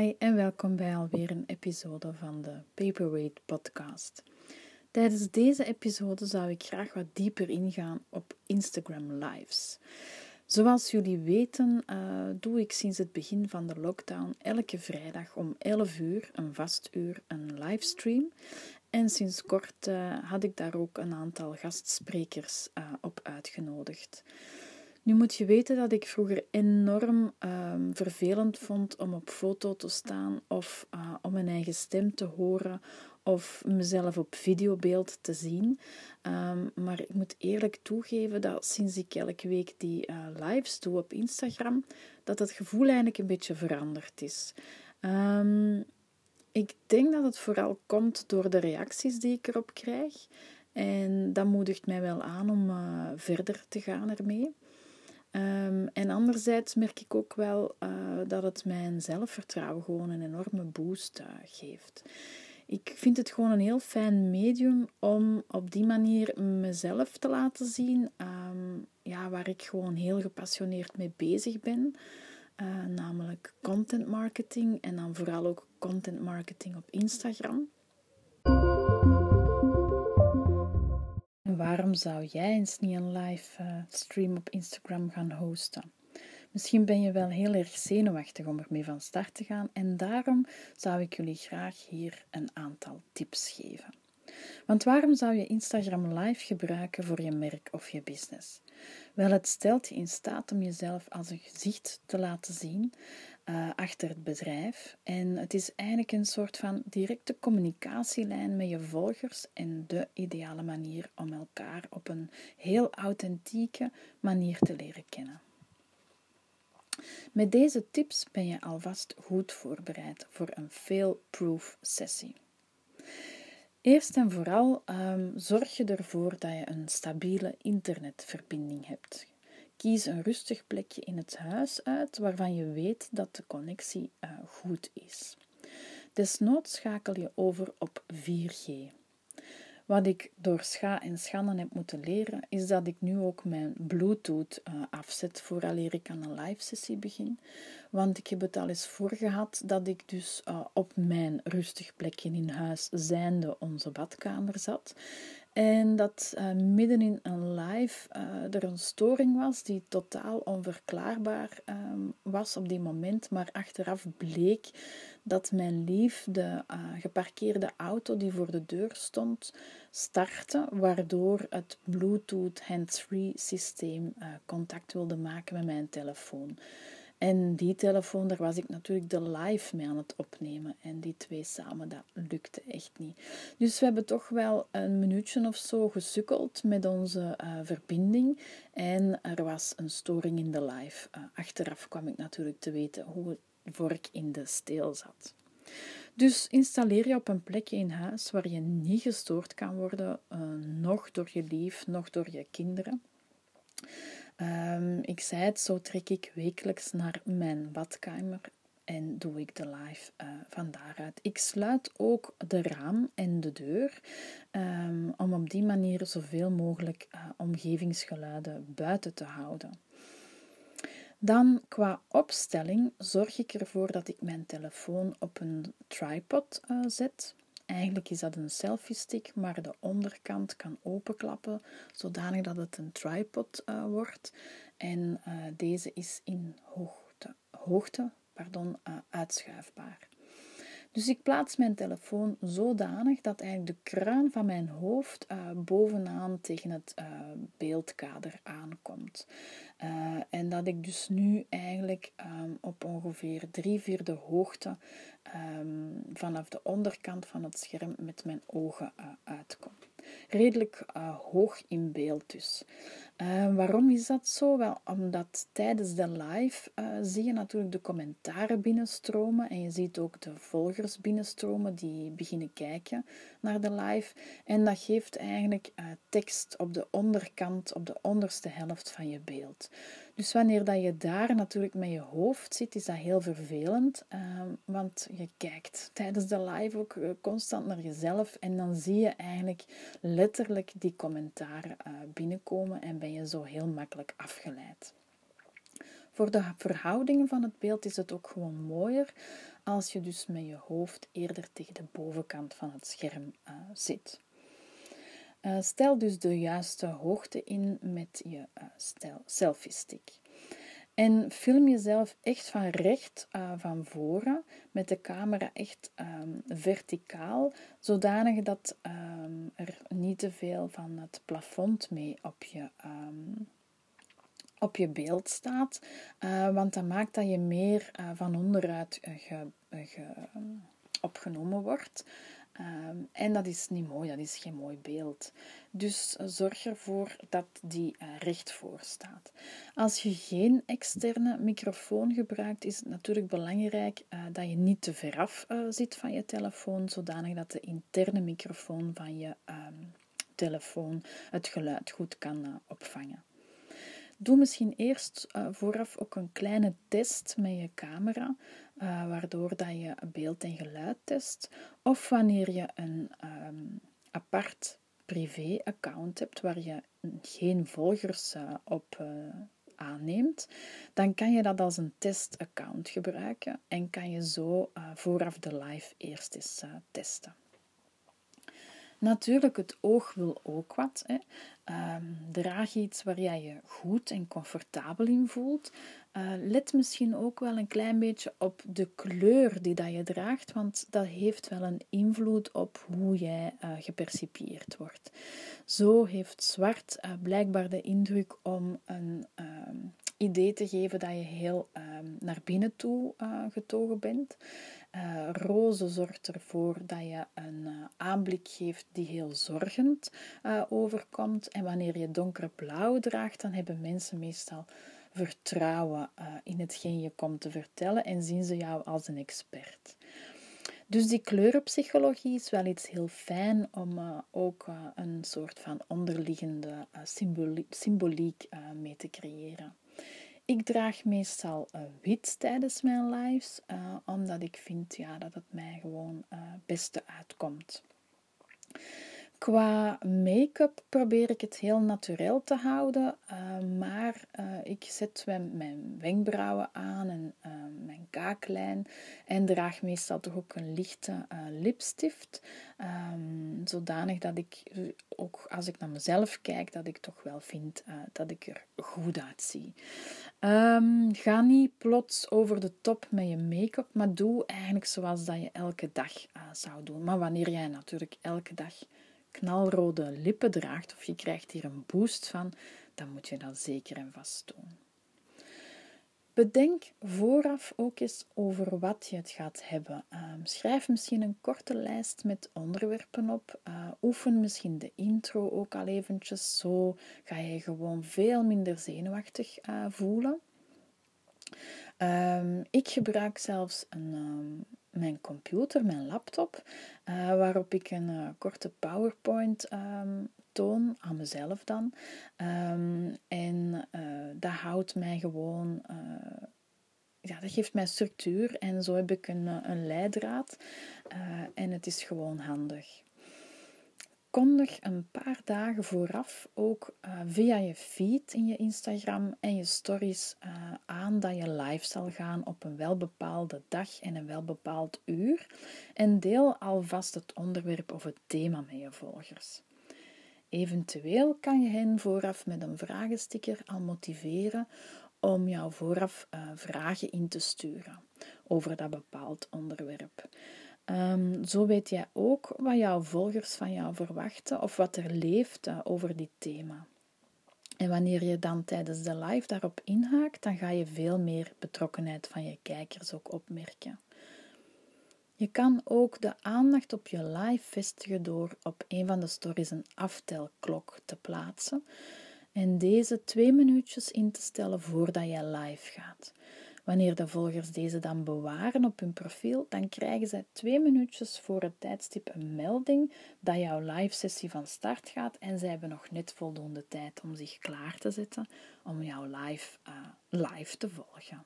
Hi en welkom bij alweer een episode van de Paperweight Podcast. Tijdens deze episode zou ik graag wat dieper ingaan op Instagram Lives. Zoals jullie weten, uh, doe ik sinds het begin van de lockdown elke vrijdag om 11 uur, een vast uur, een livestream. En sinds kort uh, had ik daar ook een aantal gastsprekers uh, op uitgenodigd. Nu moet je weten dat ik vroeger enorm um, vervelend vond om op foto te staan of uh, om mijn eigen stem te horen of mezelf op videobeeld te zien. Um, maar ik moet eerlijk toegeven dat sinds ik elke week die uh, lives doe op Instagram, dat het gevoel eigenlijk een beetje veranderd is. Um, ik denk dat het vooral komt door de reacties die ik erop krijg. En dat moedigt mij wel aan om uh, verder te gaan ermee. Um, en anderzijds merk ik ook wel uh, dat het mijn zelfvertrouwen gewoon een enorme boost uh, geeft. Ik vind het gewoon een heel fijn medium om op die manier mezelf te laten zien, um, ja, waar ik gewoon heel gepassioneerd mee bezig ben. Uh, namelijk content marketing en dan vooral ook content marketing op Instagram. Waarom zou jij eens niet een live uh, stream op Instagram gaan hosten? Misschien ben je wel heel erg zenuwachtig om ermee van start te gaan en daarom zou ik jullie graag hier een aantal tips geven. Want waarom zou je Instagram Live gebruiken voor je merk of je business? Wel, het stelt je in staat om jezelf als een gezicht te laten zien uh, achter het bedrijf. En het is eigenlijk een soort van directe communicatielijn met je volgers en de ideale manier om elkaar op een heel authentieke manier te leren kennen. Met deze tips ben je alvast goed voorbereid voor een fail-proof sessie. Eerst en vooral um, zorg je ervoor dat je een stabiele internetverbinding hebt. Kies een rustig plekje in het huis uit waarvan je weet dat de connectie uh, goed is. Desnoods schakel je over op 4G. Wat ik door scha en schannen heb moeten leren, is dat ik nu ook mijn Bluetooth uh, afzet vooraleer ik aan een live sessie begin. Want ik heb het al eens voor gehad dat ik dus uh, op mijn rustig plekje in huis, zijnde onze badkamer zat. En dat uh, midden in een live uh, er een storing was die totaal onverklaarbaar um, was op die moment. Maar achteraf bleek dat mijn lief de uh, geparkeerde auto die voor de deur stond startte, waardoor het Bluetooth hands-free systeem contact wilde maken met mijn telefoon. En die telefoon, daar was ik natuurlijk de live mee aan het opnemen. En die twee samen, dat lukte echt niet. Dus we hebben toch wel een minuutje of zo gesukkeld met onze uh, verbinding. En er was een storing in de live. Uh, achteraf kwam ik natuurlijk te weten hoe het vork in de steel zat. Dus installeer je op een plekje in huis waar je niet gestoord kan worden, uh, nog door je lief, nog door je kinderen. Um, ik zei het, zo trek ik wekelijks naar mijn badkamer en doe ik de live uh, van daaruit. Ik sluit ook de raam en de deur um, om op die manier zoveel mogelijk uh, omgevingsgeluiden buiten te houden. Dan qua opstelling zorg ik ervoor dat ik mijn telefoon op een tripod uh, zet. Eigenlijk is dat een selfie stick, maar de onderkant kan openklappen zodanig dat het een tripod uh, wordt. En uh, deze is in hoogte, hoogte pardon, uh, uitschuifbaar. Dus ik plaats mijn telefoon zodanig dat eigenlijk de kruin van mijn hoofd uh, bovenaan tegen het uh, beeldkader aankomt. Uh, en dat ik dus nu eigenlijk um, op ongeveer drie vierde hoogte um, vanaf de onderkant van het scherm met mijn ogen uitkom. Redelijk hoog in beeld dus. Uh, waarom is dat zo? Wel, omdat tijdens de live uh, zie je natuurlijk de commentaren binnenstromen en je ziet ook de volgers binnenstromen die beginnen kijken naar de live. En dat geeft eigenlijk uh, tekst op de onderkant, op de onderste helft van je beeld. Dus wanneer dat je daar natuurlijk met je hoofd zit, is dat heel vervelend, want je kijkt tijdens de live ook constant naar jezelf en dan zie je eigenlijk letterlijk die commentaren binnenkomen en ben je zo heel makkelijk afgeleid. Voor de verhoudingen van het beeld is het ook gewoon mooier als je dus met je hoofd eerder tegen de bovenkant van het scherm uh, zit. Uh, stel dus de juiste hoogte in met je uh, selfie stick. En film jezelf echt van recht uh, van voren met de camera echt um, verticaal, zodanig dat um, er niet te veel van het plafond mee op je, um, op je beeld staat. Uh, want dat maakt dat je meer uh, van onderuit ge, ge, opgenomen wordt. Um, en dat is niet mooi, dat is geen mooi beeld. Dus zorg ervoor dat die uh, recht voor staat. Als je geen externe microfoon gebruikt, is het natuurlijk belangrijk uh, dat je niet te ver af zit van je telefoon, zodanig dat de interne microfoon van je um, telefoon het geluid goed kan opvangen. Doe misschien eerst vooraf ook een kleine test met je camera, uh, waardoor dat je beeld en geluid test. Of wanneer je een um, apart privé-account hebt waar je geen volgers uh, op aanneemt, dan kan je dat als een testaccount gebruiken en kan je zo vooraf de live eerst eens testen. Natuurlijk, het oog wil ook wat. Hè. Um, draag iets waar jij je goed en comfortabel in voelt. Uh, let misschien ook wel een klein beetje op de kleur die dat je draagt, want dat heeft wel een invloed op hoe jij uh, gepercipieerd wordt. Zo heeft zwart uh, blijkbaar de indruk om een um, idee te geven dat je heel um, naar binnen toe getogen bent. Uh, roze zorgt ervoor dat je een uh, aanblik geeft die heel zorgend uh, overkomt. En wanneer je donkerblauw draagt, dan hebben mensen meestal vertrouwen in hetgeen je komt te vertellen en zien ze jou als een expert. Dus die kleurenpsychologie is wel iets heel fijn om ook een soort van onderliggende symboliek mee te creëren. Ik draag meestal uh, wit tijdens mijn lives, uh, omdat ik vind ja, dat het mij gewoon uh, beste uitkomt. Qua make-up probeer ik het heel natuurlijk te houden, maar ik zet mijn wenkbrauwen aan en mijn kaaklijn en draag meestal toch ook een lichte lipstift, um, zodanig dat ik ook als ik naar mezelf kijk, dat ik toch wel vind dat ik er goed uitzie. Um, ga niet plots over de top met je make-up, maar doe eigenlijk zoals dat je elke dag zou doen. Maar wanneer jij natuurlijk elke dag knalrode lippen draagt of je krijgt hier een boost van, dan moet je dat zeker en vast doen. Bedenk vooraf ook eens over wat je het gaat hebben. Um, schrijf misschien een korte lijst met onderwerpen op. Uh, oefen misschien de intro ook al eventjes. Zo ga je gewoon veel minder zenuwachtig uh, voelen. Um, ik gebruik zelfs een, um, mijn computer, mijn laptop, uh, waarop ik een korte PowerPoint toon aan mezelf dan. Um, en uh, dat houdt mij gewoon, ja, dat geeft mij structuur en zo heb ik een, eh, een leidraad en het is gewoon handig. Kondig een paar dagen vooraf ook uh, via je feed in je Instagram en je stories aan dat je live zal gaan op een welbepaalde dag en een welbepaald uur. En deel alvast het onderwerp of het thema met je volgers. Eventueel kan je hen vooraf met een vragensticker al motiveren om jou vooraf uh, vragen in te sturen over dat bepaald onderwerp. Um, zo weet jij ook wat jouw volgers van jou verwachten of wat er leeft uh, over dit thema. En wanneer je dan tijdens de live daarop inhaakt, dan ga je veel meer betrokkenheid van je kijkers ook opmerken. Je kan ook de aandacht op je live vestigen door op een van de stories een aftelklok te plaatsen en deze twee minuutjes in te stellen voordat je live gaat. Wanneer de volgers deze dan bewaren op hun profiel, dan krijgen zij twee minuutjes voor het tijdstip een melding dat jouw live sessie van start gaat en zij hebben nog net voldoende tijd om zich klaar te zetten om jouw live, uh, live te volgen.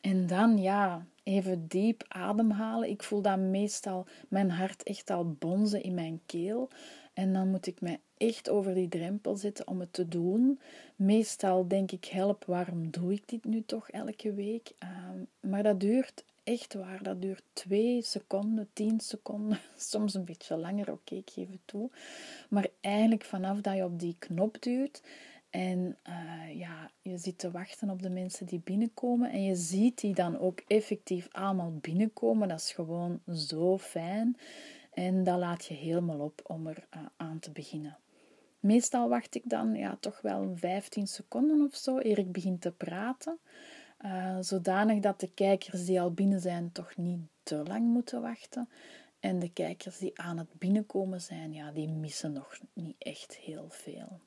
En dan, ja, even diep ademhalen. Ik voel dan meestal mijn hart echt al bonzen in mijn keel. En dan moet ik mij echt over die drempel zetten om het te doen. Meestal denk ik, help, waarom doe ik dit nu toch elke week? Uh, maar dat duurt echt waar, dat duurt twee seconden, tien seconden, soms een beetje langer, oké, ik geef het toe. Maar eigenlijk vanaf dat je op die knop duwt en uh, ja, je zit te wachten op de mensen die binnenkomen en je ziet die dan ook effectief allemaal binnenkomen, dat is gewoon zo fijn. En dat laat je helemaal op om er uh, aan te beginnen. Meestal wacht ik dan ja, toch wel 15 seconden of zo eer ik begin te praten. Uh, zodanig dat de kijkers die al binnen zijn toch niet te lang moeten wachten. En de kijkers die aan het binnenkomen zijn, ja, die missen nog niet echt heel veel.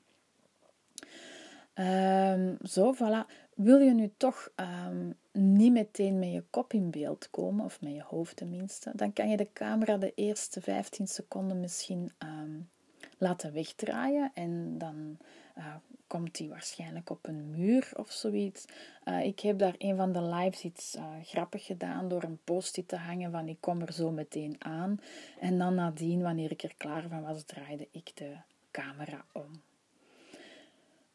Um, zo, voilà. Wil je nu toch um, niet meteen met je kop in beeld komen, of met je hoofd tenminste, dan kan je de camera de eerste 15 seconden misschien um, laten wegdraaien en dan uh, komt die waarschijnlijk op een muur of zoiets. Uh, ik heb daar een van de lives iets uh, grappig gedaan door een post-it te hangen van ik kom er zo meteen aan. En dan nadien, wanneer ik er klaar van was, draaide ik de camera om.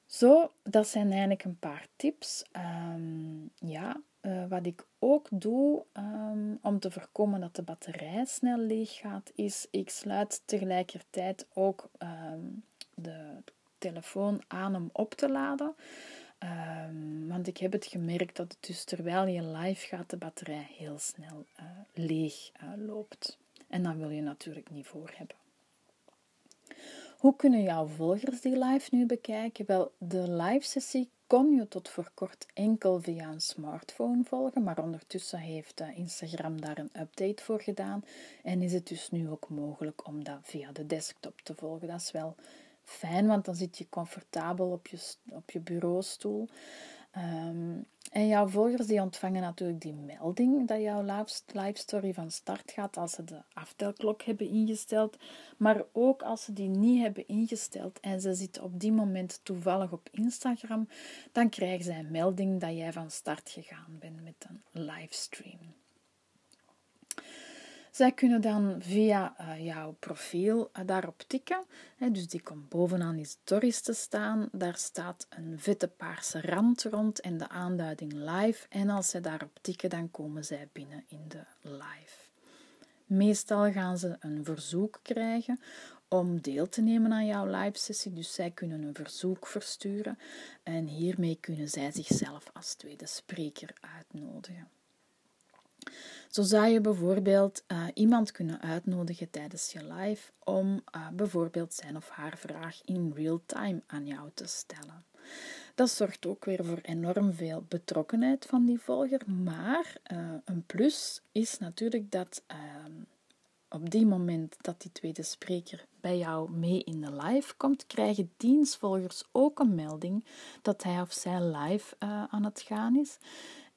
Zo, dat zijn eigenlijk een paar tips. Um, ja, uh, wat ik ook doe um, om te voorkomen dat de batterij snel leeg gaat, is ik sluit tegelijkertijd ook um, de telefoon aan om op te laden. want ik heb het gemerkt dat het dus terwijl je live gaat, de batterij heel snel uh, leeg uh, loopt. En dat wil je natuurlijk niet voor hebben. Hoe kunnen jouw volgers die live nu bekijken? Wel, de live sessie kon je tot voor kort enkel via een smartphone volgen, maar ondertussen heeft eh, Instagram daar een update voor gedaan en is het dus nu ook mogelijk om dat via de desktop te volgen. Dat is wel fijn, want dan zit je comfortabel op je, op je bureaustoel. Um, en jouw volgers die ontvangen natuurlijk die melding dat jouw live story van start gaat als ze de aftelklok hebben ingesteld. Maar ook als ze die niet hebben ingesteld en ze zitten op die moment toevallig op Instagram, dan krijgen zij een melding dat jij van start gegaan bent met een livestream. Zij kunnen dan via uh, jouw profiel uh, daarop tikken. Hè, dus die komt bovenaan die stories te staan. Daar staat een vette paarse rand rond en de aanduiding live. En als zij daarop tikken, dan komen zij binnen in de live. Meestal gaan ze een verzoek krijgen om deel te nemen aan jouw live sessie. Dus zij kunnen een verzoek versturen en hiermee kunnen zij zichzelf als tweede spreker uitnodigen. Zo zou je bijvoorbeeld uh, iemand kunnen uitnodigen tijdens je live om uh, bijvoorbeeld zijn of haar vraag in real time aan jou te stellen. Dat zorgt ook weer voor enorm veel betrokkenheid van die volger, maar uh, een plus is natuurlijk dat ehm, op die moment dat die tweede spreker bij jou mee in de live komt, krijgen dienstvolgers ook een melding dat hij of zij live aan het gaan is.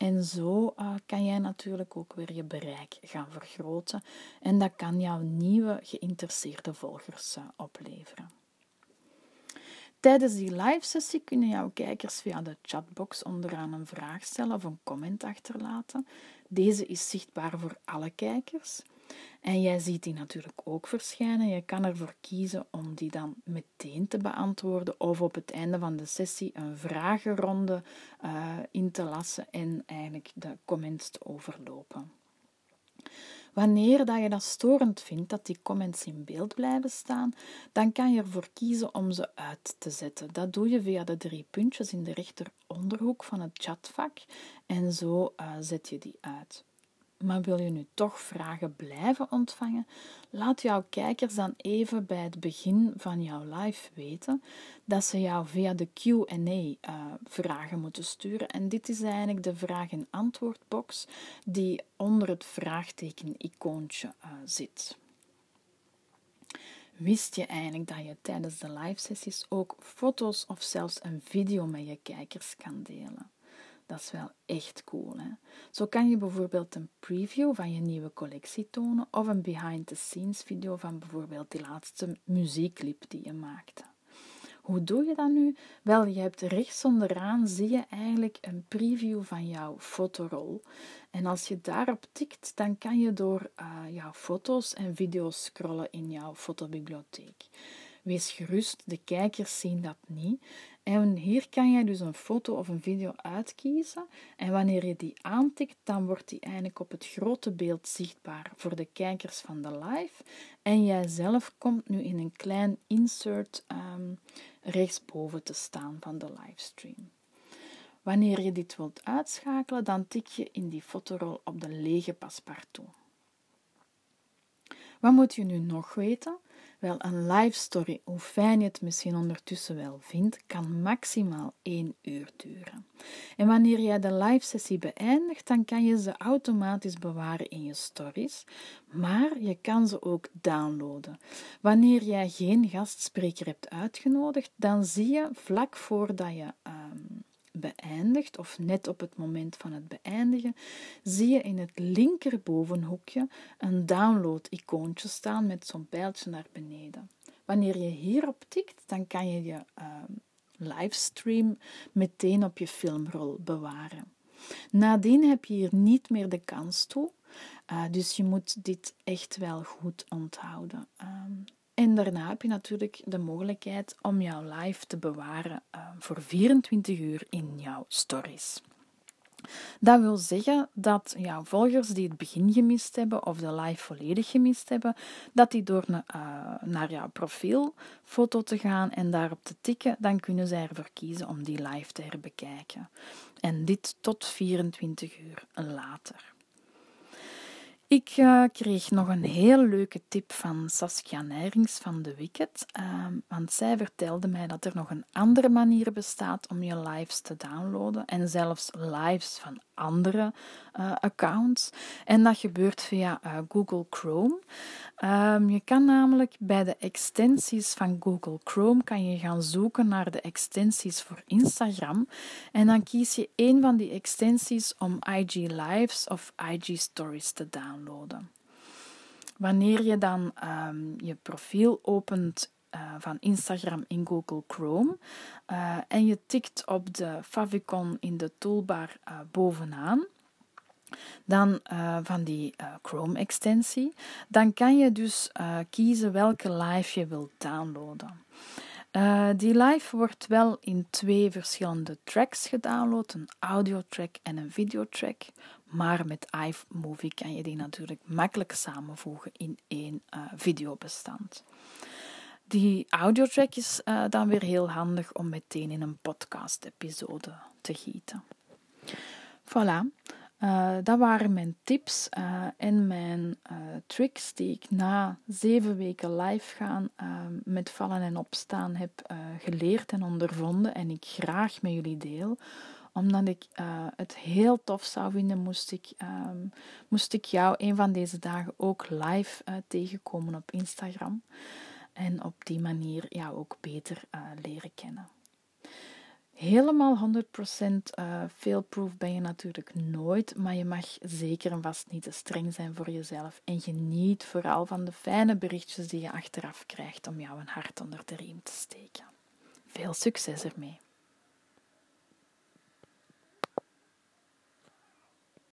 En zo uh, kan jij natuurlijk ook weer je bereik gaan vergroten. En dat kan jouw nieuwe geïnteresseerde volgers uh, opleveren. Tijdens die live sessie kunnen jouw kijkers via de chatbox onderaan een vraag stellen of een comment achterlaten. Deze is zichtbaar voor alle kijkers. En jij ziet die natuurlijk ook verschijnen. Je kan ervoor kiezen om die dan meteen te beantwoorden of op het einde van de sessie een vragenronde uh, in te lassen en eigenlijk de comments te overlopen. Wanneer dat je dat storend vindt dat die comments in beeld blijven staan, dan kan je ervoor kiezen om ze uit te zetten. Dat doe je via de drie puntjes in de rechteronderhoek van het chatvak en zo uh, zet je die uit. Maar wil je nu toch vragen blijven ontvangen? Laat jouw kijkers dan even bij het begin van jouw live weten dat ze jou via de QA uh, vragen moeten sturen. En dit is eigenlijk de vraag- en antwoordbox die onder het vraagteken-icoontje uh, zit. Wist je eigenlijk dat je tijdens de live sessies ook foto's of zelfs een video met je kijkers kan delen? Dat is wel echt cool. Hè? Zo kan je bijvoorbeeld een preview van je nieuwe collectie tonen of een behind-the-scenes video van bijvoorbeeld die laatste muziekclip die je maakte. Hoe doe je dat nu? Wel, je hebt rechts onderaan zie je eigenlijk een preview van jouw fotorol. En als je daarop tikt, dan kan je door uh, jouw foto's en video's scrollen in jouw fotobibliotheek. Wees gerust, de kijkers zien dat niet. En hier kan je dus een foto of een video uitkiezen. En wanneer je die aantikt, dan wordt die eigenlijk op het grote beeld zichtbaar voor de kijkers van de live. En jij zelf komt nu in een klein insert um, rechtsboven te staan van de livestream. Wanneer je dit wilt uitschakelen, dan tik je in die fotorol op de lege paspartout. Wat moet je nu nog weten? Wel, een live story, hoe fijn je het misschien ondertussen wel vindt, kan maximaal 1 uur duren. En wanneer jij de live sessie beëindigt, dan kan je ze automatisch bewaren in je stories, maar je kan ze ook downloaden. Wanneer jij geen gastspreker hebt uitgenodigd, dan zie je vlak voordat je um, beëindigt, of net op het moment van het beëindigen, zie je in het linkerbovenhoekje een download-icoontje staan met zo'n pijltje naar beneden. Wanneer je hierop tikt, dan kan je je uh, livestream meteen op je filmrol bewaren. Nadien heb je hier niet meer de kans toe, uh, dus je moet dit echt wel goed onthouden. Uh, en daarna heb je natuurlijk de mogelijkheid om jouw live te bewaren uh, voor 24 uur in jouw stories. Dat wil zeggen dat jouw volgers die het begin gemist hebben of de live volledig gemist hebben, dat die door uh, naar jouw profielfoto te gaan en daarop te tikken, dan kunnen zij ervoor kiezen om die live te herbekijken. En dit tot 24 uur later. Ik uh, kreeg nog een heel leuke tip van Saskia Neirings van The Wicked. Uh, want zij vertelde mij dat er nog een andere manier bestaat om je lives te downloaden. En zelfs lives van andere uh, accounts. En dat gebeurt via uh, Google Chrome. Um, je kan namelijk bij de extensies van Google Chrome kan je gaan zoeken naar de extensies voor Instagram. En dan kies je een van die extensies om IG Lives of IG Stories te downloaden. Wanneer je dan um, je profiel opent uh, van Instagram in Google Chrome uh, en je tikt op de favicon in de toolbar uh, bovenaan, dan van die Chrome-extensie, dan kan je dus kiezen welke live je wilt downloaden. die live wordt wel in twee verschillende tracks gedownload, een audiotrack en een videotrack. Maar met iMovie kan je die natuurlijk makkelijk samenvoegen in één videobestand. Die audiotrack is uh, dan weer heel handig om meteen in een podcast-episode te gieten. Voilà, uh, dat waren mijn tips uh, en mijn tricks die ik na zeven weken live gaan met vallen en opstaan heb geleerd en ondervonden en ik graag met jullie deel. Omdat ik het heel tof zou vinden, moest ik, um, moest ik jou een van deze dagen ook live tegenkomen op Instagram en op die manier jou ook beter uh, leren kennen. Helemaal 100% uh, failproof ben je natuurlijk nooit, maar je mag zeker en vast niet te streng zijn voor jezelf en geniet vooral van de fijne berichtjes die je achteraf krijgt om jou een hart onder de riem te steken. Veel succes ermee!